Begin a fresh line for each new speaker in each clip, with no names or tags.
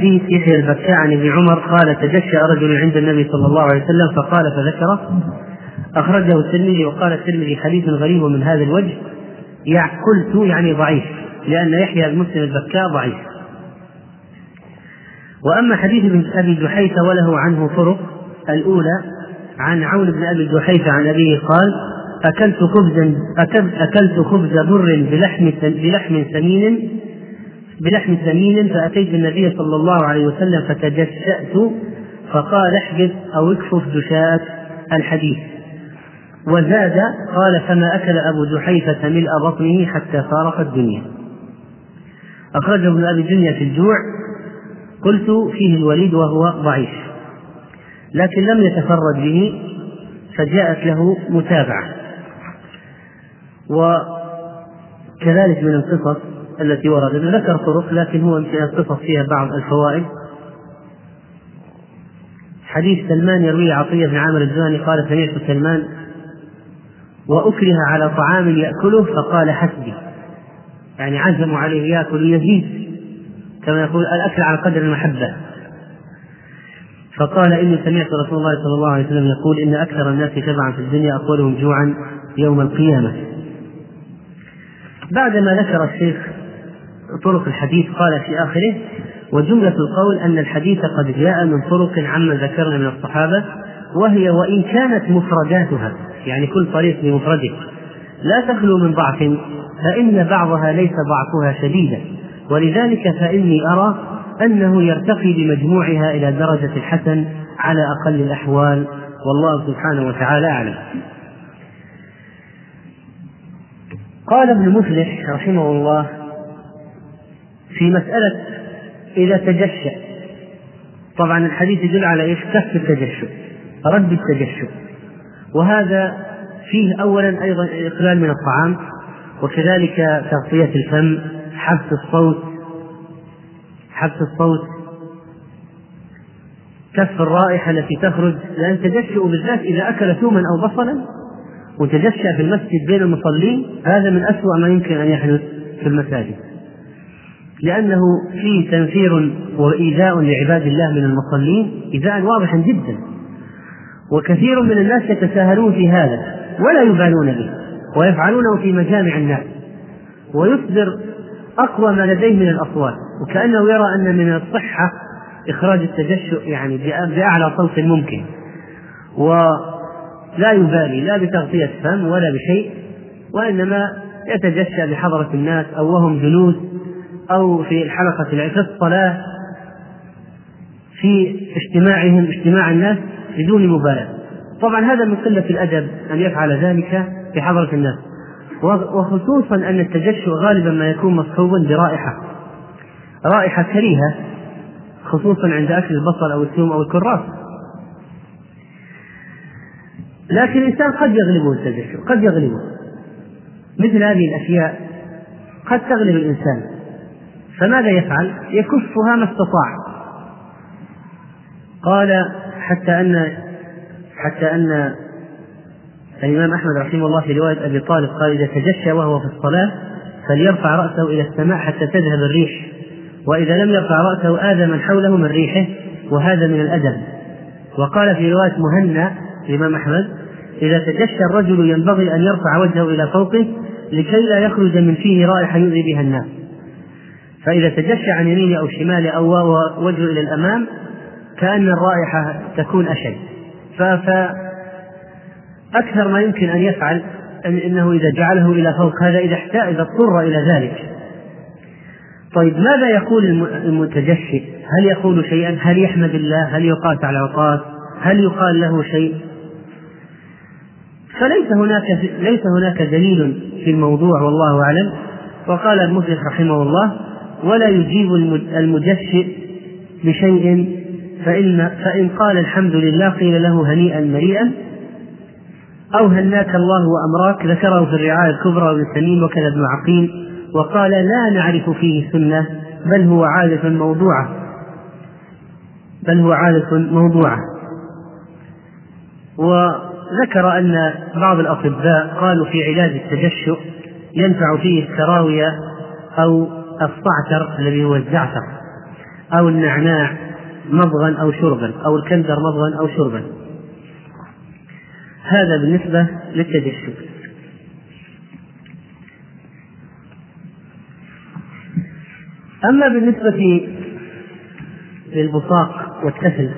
حديث يحيى البكاء عن ابن عمر قال تجشأ رجل عند النبي صلى الله عليه وسلم فقال فذكره. أخرجه الترمذي وقال الترمذي حديث غريب من هذا الوجه. قلت يعني ضعيف لأن يحيى بن مسلم البكاء ضعيف. وأما حديث ابن أبي جحيفة وله عنه طرق. الأولى عن عون بن أبي جحيفة عن أبيه قال أكلت خبزا أكلت خبز بر بلحم بلحم سمين بلحم سمين فأتيت النبي صلى الله عليه وسلم فتجشأت فقال احجز أو اكفف دشاة الحديث. وزاد قال فما أكل أبو جحيفة ملء بطنه حتى فارق الدنيا. أخرجه ابن أبي الدنيا في الجوع. قلت فيه الوليد وهو ضعيف. لكن لم يتفرد به فجاءت له متابعة. وكذلك من القصص التي وردت ذكر طرق لكن هو من القصص فيها بعض الفوائد. حديث سلمان يرويه عطية بن عامر الجهني قال سمعت سلمان وأكره على طعام يأكله فقال حسبي. يعني عزموا عليه يأكل يزيد كما يقول الأكل على قدر المحبة. فقال إني سمعت رسول الله صلى الله عليه وسلم يقول إن أكثر الناس تبعا في الدنيا أطولهم جوعا يوم القيامة. بعدما ذكر الشيخ طرق الحديث قال في آخره وجملة القول أن الحديث قد جاء من طرق عما ذكرنا من الصحابة وهي وإن كانت مفرداتها يعني كل طريق بمفرده. لا تخلو من ضعف فإن بعضها ليس ضعفها شديدا ولذلك فإني أرى أنه يرتقي بمجموعها إلى درجة الحسن على أقل الأحوال والله سبحانه وتعالى أعلم. قال ابن مفلح رحمه الله في مسألة إذا تجشأ طبعا الحديث يدل على إيش؟ كف التجشؤ رد التجشؤ وهذا فيه أولا أيضا إقلال من الطعام وكذلك تغطية الفم حبس الصوت حبس الصوت كف الرائحة التي تخرج. لأن تجشؤ بالذات إذا أكل ثوما أو بصلا وتجشأ في المسجد بين المصلين هذا من أسوأ ما يمكن أن يحدث في المساجد. لأنه فيه تنفير وإيذاء لعباد الله من المصلين إيذاء واضحا جدا. وكثير من الناس يتساهلون في هذا ولا يبالون به ويفعلونه في مجامع الناس. ويصدر أقوى ما لديه من الأصوات وكأنه يرى أن من الصحة إخراج التجشؤ يعني بأعلى صوت ممكن. ولا يبالي لا بتغطية فم ولا بشيء وإنما يتجشأ بحضرة الناس أو وهم جلوس أو في الحلقة في الصلاة في اجتماعهم اجتماع الناس بدون مبالاة. طبعا هذا من قلة الأدب أن يفعل ذلك في حضرة الناس. وخصوصا أن التجشؤ غالبا ما يكون مصحوبا برائحة. رائحة كريهة خصوصا عند أكل البصل أو الثوم أو الكراث. لكن الإنسان قد يغلبه التجشؤ قد يغلبه. مثل هذه الأشياء قد تغلب الإنسان. فماذا يفعل؟ يكفها ما استطاع. قال حتى أن حتى أن الإمام أحمد رحمه الله في رواية أبي طالب قال إذا تجشى وهو في الصلاة فليرفع رأسه إلى السماء حتى تذهب الريح وإذا لم يرفع رأسه آذى من حوله من ريحه وهذا من الأدب. وقال في رواية مهنا الإمام أحمد إذا تجشى الرجل ينبغي أن يرفع وجهه إلى فوقه لكي لا يخرج من فيه رائحة يؤذي بها الناس. فإذا تجشى عن يمينه أو شماله أو وجهه إلى الأمام كأن الرائحة تكون أشد فأكثر ما يمكن أن يفعل أنه إذا جعله إلى فوق هذا إذا احتاج إذا اضطر إلى ذلك طيب ماذا يقول المتجشئ؟ هل يقول شيئا؟ هل يحمد الله؟ هل يقاس على عقاس؟ هل يقال له شيء؟ فليس هناك ليس هناك دليل في الموضوع والله أعلم وقال المفلح رحمه الله ولا يجيب المجشئ بشيء فإن فإن قال الحمد لله قيل له هنيئا مريئا أو هناك الله وأمراك ذكره في الرعاية الكبرى وابن سليم وكذا ابن عقيل وقال لا نعرف فيه سنة بل هو عادة موضوعة. بل هو عادة موضوعة. وذكر أن بعض الأطباء قالوا في علاج التجشؤ ينفع فيه السراوية أو الصعتر الذي هو الزعتر أو النعناع مضغا أو شربا أو الكندر مضغا أو شربا. هذا بالنسبة للتجشم أما بالنسبة للبصاق والتفل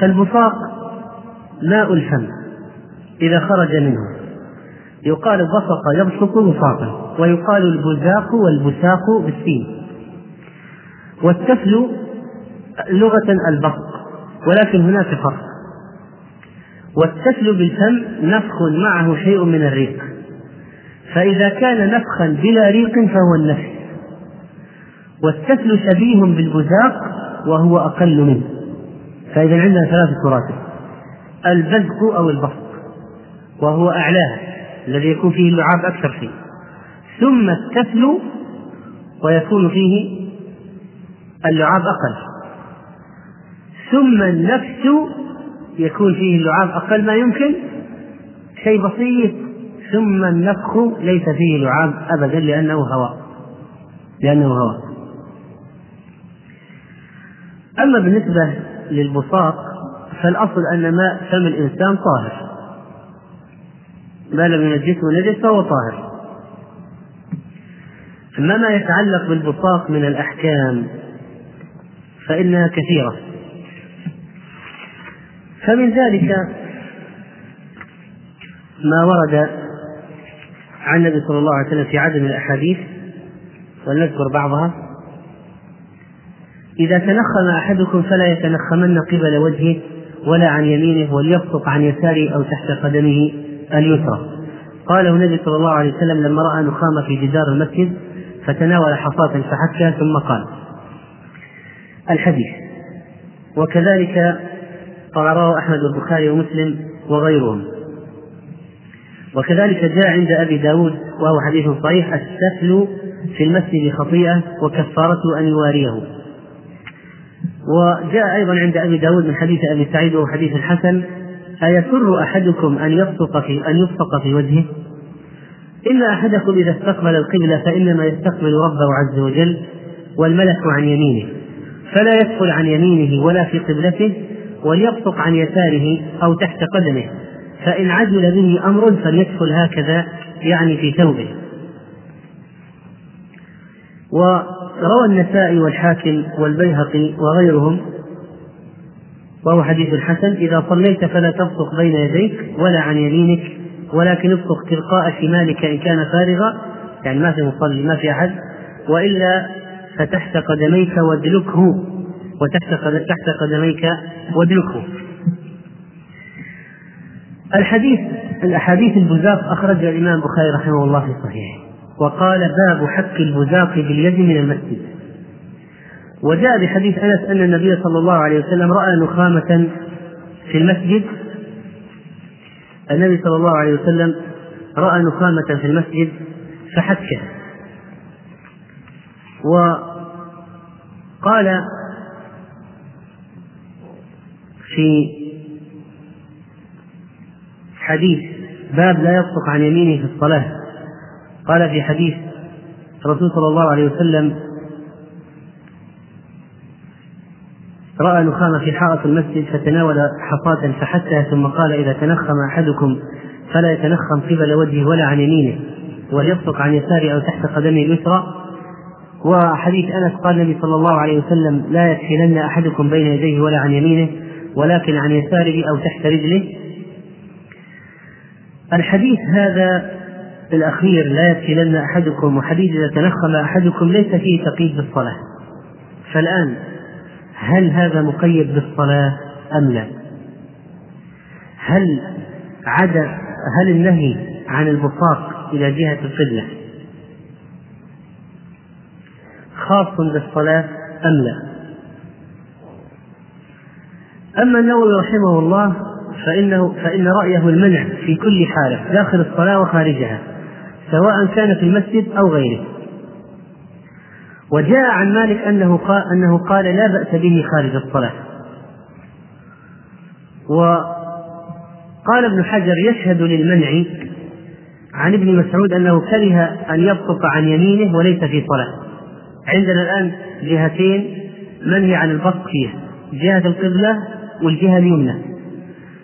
فالبصاق ماء الفم إذا خرج منه. يقال بصق يبصق بصاقا ويقال البزاق والبساق بالسين. والتفل لغة البصق ولكن هناك فرق. والتفل بالفم نفخ معه شيء من الريق. فإذا كان نفخا بلا ريق فهو النفس. والتفل شبيه بالبزاق وهو أقل منه. فإذا عندنا ثلاثة مراتب البزق أو البسط وهو أعلاها الذي يكون فيه اللعاب أكثر فيه. ثم التفل ويكون فيه اللعاب أقل. ثم النفس يكون فيه اللعاب أقل ما يمكن. شيء بسيط. ثم النفخ ليس فيه لعاب أبدا لأنه هواء. لأنه هواء. أما بالنسبة للبصاق فالأصل أن ماء فم الإنسان طاهر. ما لم ينجسه نجس فهو طاهر. أما ما يتعلق بالبصاق من الأحكام فإنها كثيرة. فمن ذلك ما ورد عن النبي صلى الله عليه وسلم في عدد من الأحاديث ولنذكر بعضها. إذا تنخم أحدكم فلا يتنخمن قبل وجهه ولا عن يمينه وليبسط عن يساره أو تحت قدمه. اليسرى قاله النبي صلى الله عليه وسلم لما رأى نخامة في جدار المسجد فتناول حصاة فحكها ثم قال الحديث. وكذلك رواه أحمد والبخاري ومسلم وغيرهم. وكذلك جاء عند أبي داود وهو حديث صحيح السفل في المسجد خطيئة وكفارته أن يواريه. وجاء أيضا عند أبي داود من حديث أبي سعيد وهو حديث حسن أيسر أحدكم أن يبصق في أن يبصق في وجهه؟ إن أحدكم إذا استقبل القبلة فإنما يستقبل ربه عز وجل والملك عن يمينه فلا يدخل عن يمينه ولا في قبلته وليبصق عن يساره أو تحت قدمه فإن عجل به أمر فليدخل هكذا يعني في ثوبه. وروى النسائي والحاكم والبيهقي وغيرهم وهو حديث حسن إذا صليت فلا تبصق بين يديك ولا عن يمينك ولكن ابصق تلقاء شمالك إن كان فارغا يعني ما في مصلي ما في أحد وإلا فتحت قدميك وادلكه وتحت تحت قدميك وادلكه. الحديث الأحاديث البزاق أخرجها الإمام البخاري رحمه الله في صحيحه وقال باب حك البزاق باليد من المسجد. وجاء بحديث أنس أن النبي صلى الله عليه وسلم رأى نخامة في المسجد. النبي صلى الله عليه وسلم رأى نخامة في المسجد فحكها وقال في حديث باب لا يصدق عن يمينه في الصلاة. قال في حديث الرسول صلى الله عليه وسلم رأى نخامة في حائط المسجد فتناول حصاة فحتها ثم قال إذا تنخم أحدكم فلا يتنخم قبل وجهه ولا عن يمينه وليبصق عن يساره أو تحت قدمه اليسرى. وحديث أنس قال النبي صلى الله عليه وسلم لا يدخلن أحدكم بين يديه ولا عن يمينه ولكن عن يساره أو تحت رجله. الحديث هذا الأخير لا يدخلن أحدكم وحديث إذا تنخم أحدكم ليس فيه تقييد بالصلاة. فالآن هل هذا مقيد بالصلاة أم لا؟ هل عدا هل النهي عن البصاق إلى جهة القبلة خاص بالصلاة أم لا؟ أما النووي رحمه الله فإنه فإن رأيه المنع في كل حالة داخل الصلاة وخارجها سواء كان في المسجد أو غيره وجاء عن مالك أنه قال, أنه قال لا بأس به خارج الصلاة. وقال ابن حجر يشهد للمنع عن ابن مسعود أنه كره أن يبصق عن يمينه وليس في صلاة. عندنا الآن جهتين منهي عن البصق فيها جهة القبلة والجهة اليمنى.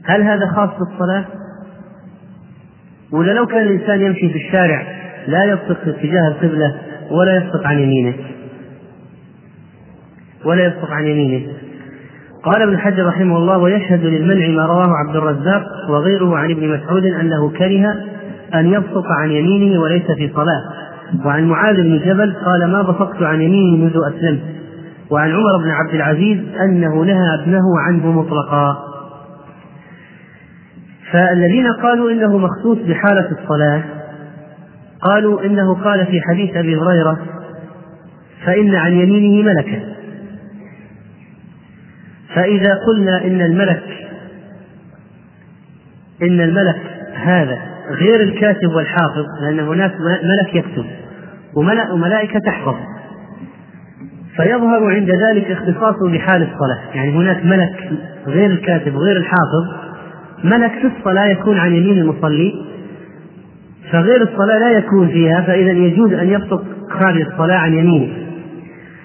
هل هذا خاص بالصلاة؟ ولا لو كان الإنسان يمشي في الشارع لا يبصق في اتجاه القبلة ولا يبصق عن يمينه. ولا يبصق عن يمينه. قال ابن حجر رحمه الله ويشهد للمنع ما رواه عبد الرزاق وغيره عن ابن مسعود أنه كره أن يبصق عن يمينه وليس في صلاة. وعن معاذ بن جبل قال ما بصقت عن يميني منذ أسلمت. وعن عمر بن عبد العزيز أنه نهى ابنه عنه مطلقا. فالذين قالوا إنه مخصوص بحالة الصلاة قالوا إنه قال في حديث أبي هريرة فإن عن يمينه ملكا. فإذا قلنا إن الملك إن الملك هذا غير الكاتب والحافظ لأن هناك ملك يكتب وملائكة تحفظ. فيظهر عند ذلك اختصاصه بحال الصلاة. يعني هناك ملك غير الكاتب غير الحافظ ملك في الصلاة يكون عن يمين المصلي فغير الصلاة لا يكون فيها فإذا يجوز أن يبصق خارج الصلاة عن يمينه.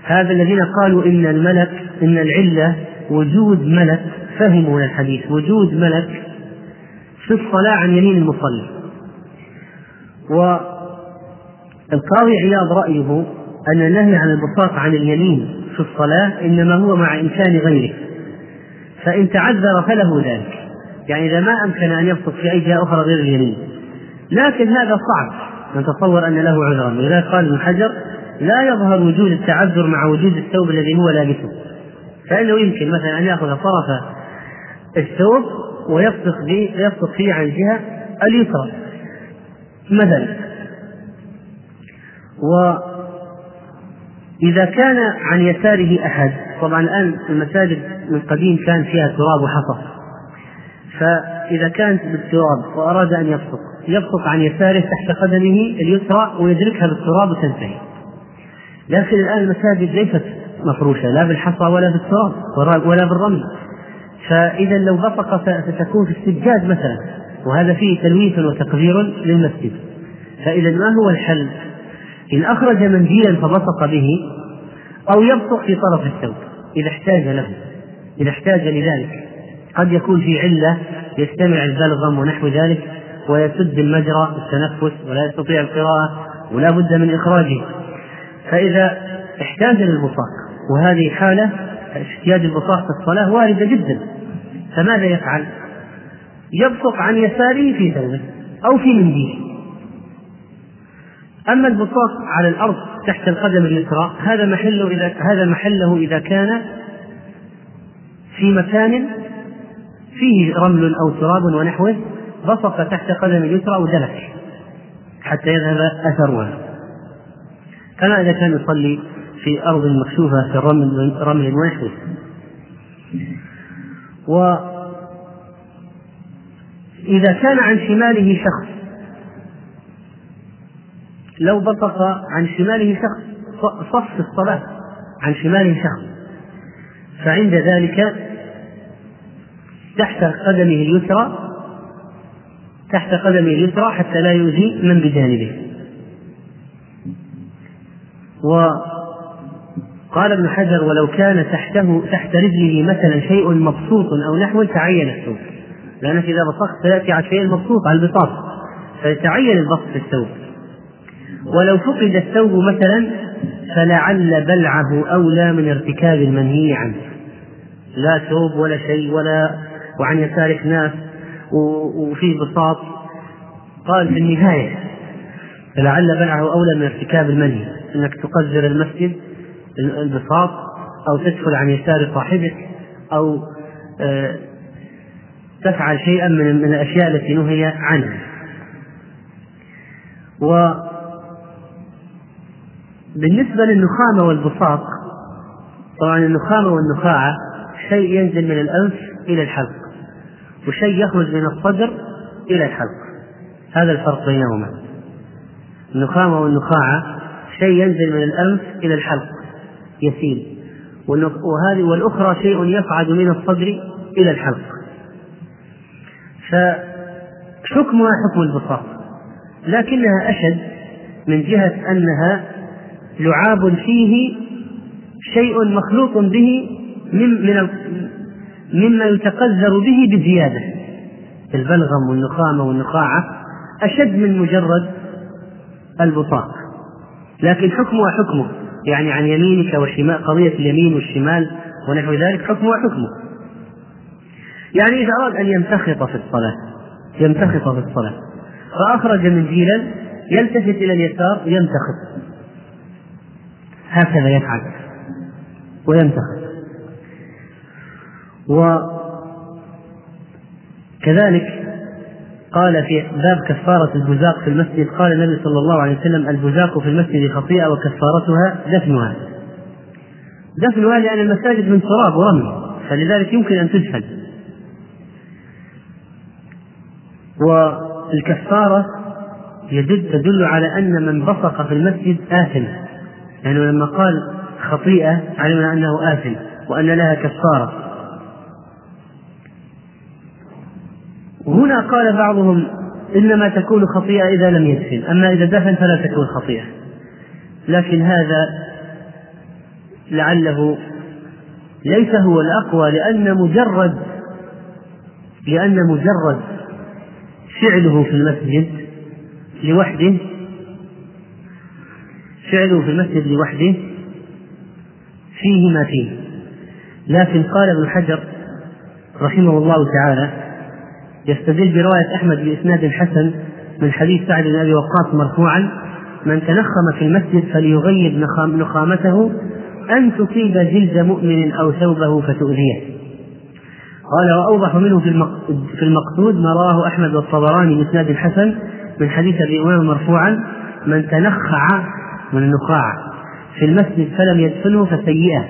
هذا الذين قالوا إن الملك إن العلة وجود ملك فهموا من الحديث. وجود ملك في الصلاة عن يمين المصلي. والقاضي عياض رأيه أن النهي عن البساط عن اليمين في الصلاة إنما هو مع إمكان غيره. فإن تعذر فله ذلك. يعني إذا ما أمكن أن يبسط في أي جهة أخرى غير اليمين. لكن هذا صعب. نتصور أن له عذرا. ولذلك قال ابن حجر لا يظهر وجود التعذر مع وجود الثوب الذي هو لابسه. فإنه يمكن مثلا أن يأخذ طرف الثوب ويبصق يبصق فيه عن الجهة اليسرى. مثلا. وإذا كان عن يساره أحد طبعا الآن المساجد من قديم كان فيها تراب وحصى. فإذا كانت بالتراب وأراد أن يبصق يبصق عن يساره تحت قدمه اليسرى ويدركها بالتراب وتنتهي. لكن الآن المساجد ليست مفروشة لا بالحصى ولا بالتراب ولا بالرمل. فإذا لو بصق ستكون في السجاد مثلا وهذا فيه تلويث وتقدير للمسجد. فإذا ما هو الحل؟ إن أخرج منديلا فبصق به أو يبصق في طرف الثوب إذا احتاج له. إذا احتاج لذلك. قد يكون في علة يستمع البلغم ونحو ذلك. ويسد المجرى التنفس ولا يستطيع القراءة ولا بد من إخراجه. فإذا احتاج للبصاق وهذه حالة احتياج البصاق في الصلاة واردة جدا. فماذا يفعل؟ يبصق عن يساره في ثوبه أو في منديله أما البصاق على الأرض تحت القدم اليسرى هذا محله إذا هذا محله إذا كان في مكان فيه رمل أو تراب ونحوه بصق تحت قدم اليسرى ودلك حتى يذهب أثرها. كما إذا كان يصلي في أرض مكشوفة في رمل رمل ونحوه وإذا كان عن شماله شخص لو بصق عن شماله شخص صف الصلاة عن شماله شخص. فعند ذلك تحت قدمه اليسرى تحت قدمه اليسرى حتى لا يؤذي من بجانبه. و قال ابن حجر ولو كان تحته تحت رجله مثلا شيء مبسوط أو نحو تعين الثوب لأنك إذا بصقت سياتي على الشيء المبسوط على البساط فيتعين البسط في الثوب ولو فقد الثوب مثلا فلعل بلعه أولى من ارتكاب المنهي عنه. لا ثوب ولا شيء ولا وعن يسارك ناس. وفي بساط قال في النهاية فلعل بلعه أولى من ارتكاب المنهي إنك تقذر المسجد البساط أو تدخل عن يسار صاحبك أو آه، تفعل شيئا من الأشياء التي نهي عنها. و بالنسبة للنخامة والبساط طبعا النخامة والنخاعة شيء ينزل من الأنف إلى الحلق. وشيء يخرج من الصدر إلى الحلق. هذا الفرق بينهما. النخامة والنخاعة شيء ينزل من الأنف إلى الحلق يسيل. وهذه والأخرى شيء يصعد من الصدر إلى الحلق. فحكمها حكم البساط لكنها أشد من جهة أنها لعاب فيه شيء مخلوط به من من مما يتقذر به بزيادة. البلغم والنخامة والنخاعة أشد من مجرد البطاق. لكن حكمها حكمه يعني عن يمينك وشمال قضية اليمين والشمال ونحو ذلك حكمها حكمه. يعني إذا أراد أن يمتخط في الصلاة يمتخط في الصلاة فأخرج منديلا يلتفت إلى اليسار يمتخط هكذا يفعل ويمتخط وكذلك قال في باب كفارة البزاق في المسجد قال النبي صلى الله عليه وسلم البزاق في المسجد خطيئة وكفارتها دفنها. دفنها لأن المساجد من تراب ورمل فلذلك يمكن أن تدفن. والكفارة يدل تدل على أن من بصق في المسجد آثم. لأنه يعني لما قال خطيئة علمنا أنه آثم وأن لها كفارة. هنا قال بعضهم إنما تكون خطيئة إذا لم يدفن أما إذا دفن فلا تكون خطيئة. لكن هذا لعله ليس هو الأقوى لأن مجرد لأن مجرد فعله في المسجد لوحده فعله في المسجد لوحده فيه ما فيه. لكن قال ابن حجر رحمه الله تعالى يستدل برواية أحمد بإسناد حسن من حديث سعد بن أبي وقاص مرفوعا من تنخم في المسجد فليغيب نخامته أن تصيب جلد مؤمن أو ثوبه فتؤذيه. قال وأوضح منه في المقصود ما رواه أحمد والطبراني بإسناد حسن من حديث أبي أمامة مرفوعا من تنخع من النخاع في المسجد فلم يدفنه فسيئة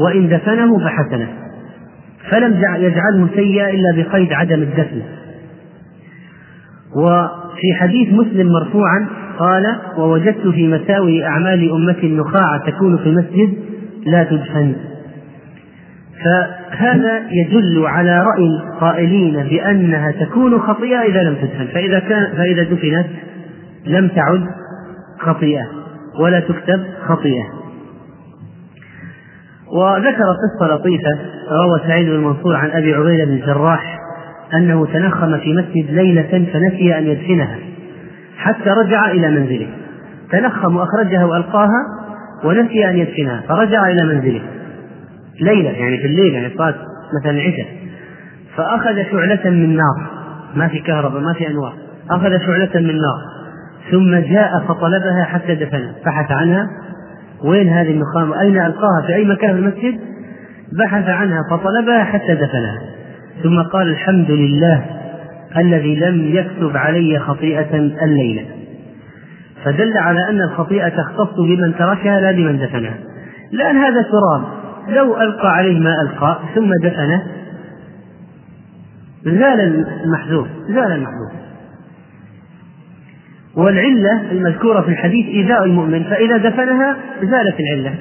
وإن دفنه فحسنة. فلم يجعله سيئة إلا بقيد عدم الدفن. وفي حديث مسلم مرفوعا قال ووجدت في مساوي أعمال أمتي النخاع تكون في المسجد لا تدفن. فهذا يدل على رأي القائلين بأنها تكون خطيئة إذا لم تدفن. فإذا كان فإذا دفنت لم تعد خطيئة ولا تكتب خطيئة. وذكر قصة لطيفة روى سعيد بن منصور عن أبي عبيدة بن الجراح أنه تنخم في مسجد ليلة فنسي أن يدفنها حتى رجع إلى منزله. تنخم وأخرجها وألقاها ونسي أن يدفنها فرجع إلى منزله. ليلة يعني في الليل يعني صارت مثلا العشاء. فأخذ شعلة من نار ما في كهرباء ما في أنوار. أخذ شعلة من نار ثم جاء فطلبها حتى دفنها بحث عنها وين هذه النخامة؟ أين ألقاها؟ في أي مكان في المسجد؟ بحث عنها فطلبها حتى دفنها. ثم قال الحمد لله الذي لم يكتب علي خطيئة الليلة. فدل على أن الخطيئة تختص بمن تركها لا بمن دفنها. لأن هذا تراب لو ألقى عليه ما ألقى ثم دفنه زال المحذوف زال المحذوف والعلة المذكورة في الحديث إيذاء المؤمن فإذا دفنها زالت العلة.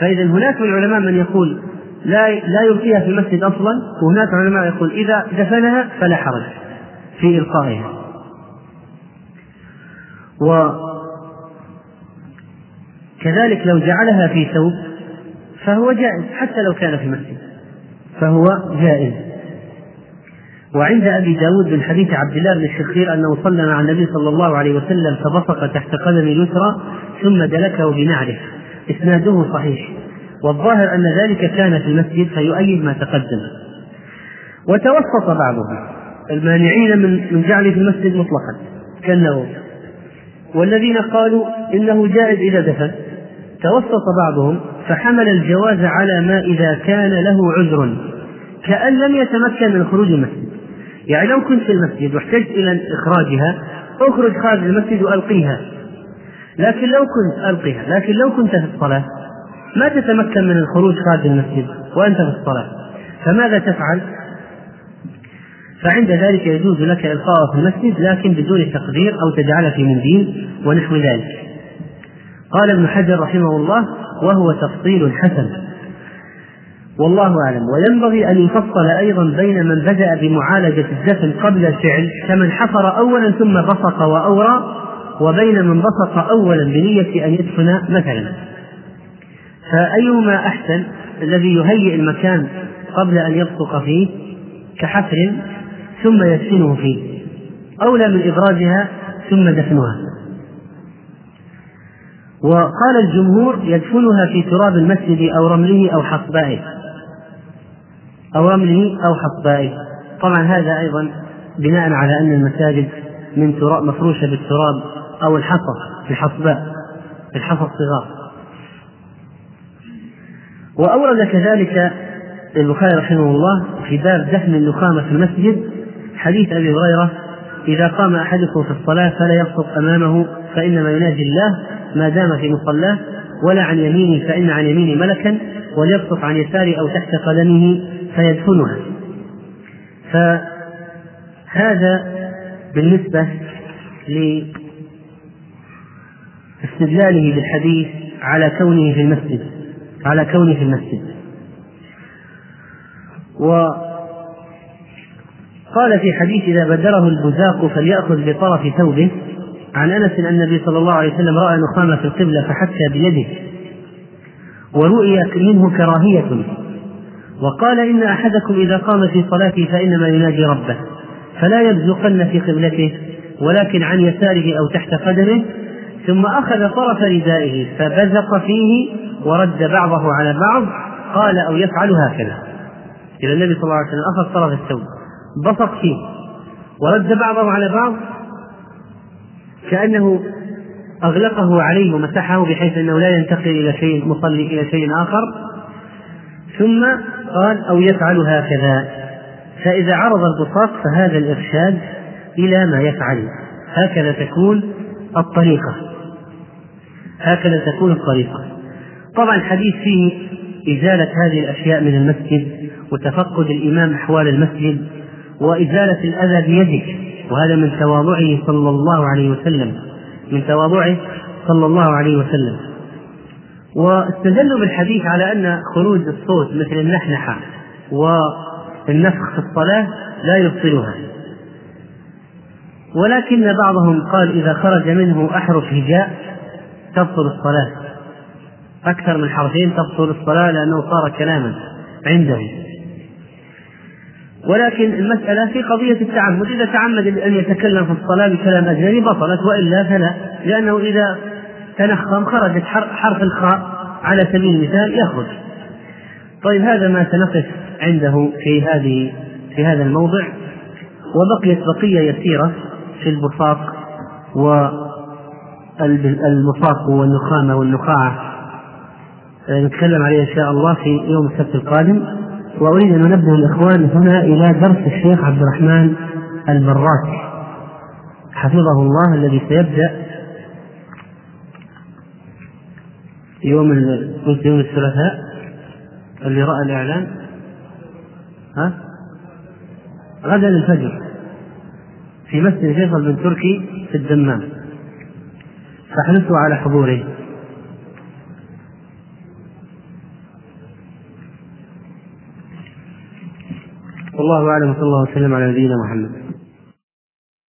فإذا هناك من العلماء من يقول لا لا يلقيها في المسجد أصلا وهناك علماء يقول إذا دفنها فلا حرج في إلقائها. وكذلك لو جعلها في ثوب فهو جائز حتى لو كان في مسجد فهو جائز. وعند أبي داود من حديث عبد الله بن الشخير أنه صلى مع النبي صلى الله عليه وسلم فبصق تحت قدم اليسرى ثم دلكه بنعله. إسناده صحيح. والظاهر أن ذلك كان في المسجد فيؤيد ما تقدم. وتوسط بعضهم. المانعين من من جعله في المسجد مطلقا. كالنووي والذين قالوا إنه جائز إذا دفن. توسط بعضهم فحمل الجواز على ما إذا كان له عذر. كأن لم يتمكن من خروج المسجد. يعني لو كنت في المسجد واحتجت إلى إخراجها أخرج خارج المسجد وألقيها. لكن لو كنت ألقيها لكن لو كنت في الصلاة ما تتمكن من الخروج خارج المسجد وأنت في الصلاة. فماذا تفعل؟ فعند ذلك يجوز لك إلقاءها في المسجد لكن بدون تقدير أو تجعلها في منديل ونحو ذلك. قال ابن حجر رحمه الله وهو تفصيل حسن. والله أعلم. وينبغي أن يفصل أيضا بين من بدأ بمعالجة الدفن قبل الفعل كمن حفر أولا ثم بصق وأورى وبين من بصق أولا بنية أن يدفن مثلا. فأيهما أحسن؟ الذي يهيئ المكان قبل أن يبصق فيه كحفر ثم يدفنه فيه. أولى من إبرازها ثم دفنها. وقال الجمهور يدفنها في تراب المسجد أو رمله أو حصبائه. أو رمله أو حصبائه. طبعا هذا أيضا بناء على أن المساجد من تراب مفروشة بالتراب أو الحصى الحصباء الحصى الصغار. وأورد كذلك البخاري رحمه الله في باب دفن النخامة في المسجد حديث أبي هريرة إذا قام أحدكم في الصلاة فلا يبصق أمامه فإنما يناجي الله ما دام في مصلاه ولا عن يمينه فإن عن يمينه ملكا وليبصق عن يساره أو تحت قدمه فيدفنها. فهذا بالنسبة لاستدلاله بالحديث على كونه في المسجد على كونه في المسجد. وقال في حديث إذا بدره البزاق فليأخذ بطرف ثوبه. عن أنس أن النبي صلى الله عليه وسلم رأى نخامة في القبلة فحكى بيده. ورؤي منه كراهية. وقال إن أحدكم إذا قام في صلاته فإنما يناجي ربه فلا يبزقن في قبلته ولكن عن يساره أو تحت قدمه ثم أخذ طرف ردائه فبزق فيه ورد بعضه على بعض قال أو يفعل هكذا. إذا النبي صلى الله عليه وسلم أخذ طرف الثوب بصق فيه ورد بعضه على بعض كأنه أغلقه عليه ومسحه بحيث أنه لا ينتقل إلى شيء مصلي إلى شيء آخر. ثم قال أو يفعل هكذا. فإذا عرض البصاق فهذا الإرشاد إلى ما يفعل. هكذا تكون الطريقة. هكذا تكون الطريقة. طبعا الحديث فيه إزالة هذه الأشياء من المسجد وتفقد الإمام أحوال المسجد وإزالة الأذى بيدك. وهذا من تواضعه صلى الله عليه وسلم. من تواضعه صلى الله عليه وسلم. واستدلوا بالحديث على أن خروج الصوت مثل النحنحة والنفخ في الصلاة لا يبطلها. ولكن بعضهم قال إذا خرج منه أحرف هجاء تبطل الصلاة. أكثر من حرفين تبطل الصلاة لأنه صار كلاما عنده ولكن المسألة في قضية التعمد. إذا تعمد أن يتكلم في الصلاة بكلام أجنبي بطلت وإلا فلا لأنه إذا تنخم خرجت حرف الخاء على سبيل المثال يخرج. طيب هذا ما سنقف عنده في هذه في هذا الموضع. وبقيت بقية يسيرة في البصاق والمصاق والنخامة والنخاعة. نتكلم عليه إن شاء الله في يوم السبت القادم. وأريد أن أنبه الإخوان هنا إلى درس الشيخ عبد الرحمن البراك حفظه الله الذي سيبدأ يوم قلت يوم الثلاثاء اللي رأى الإعلان ها؟ غدا الفجر في مسجد فيصل بن تركي في الدمام. فاحرصوا على حضوره. والله أعلم وصلى الله وسلم على نبينا محمد.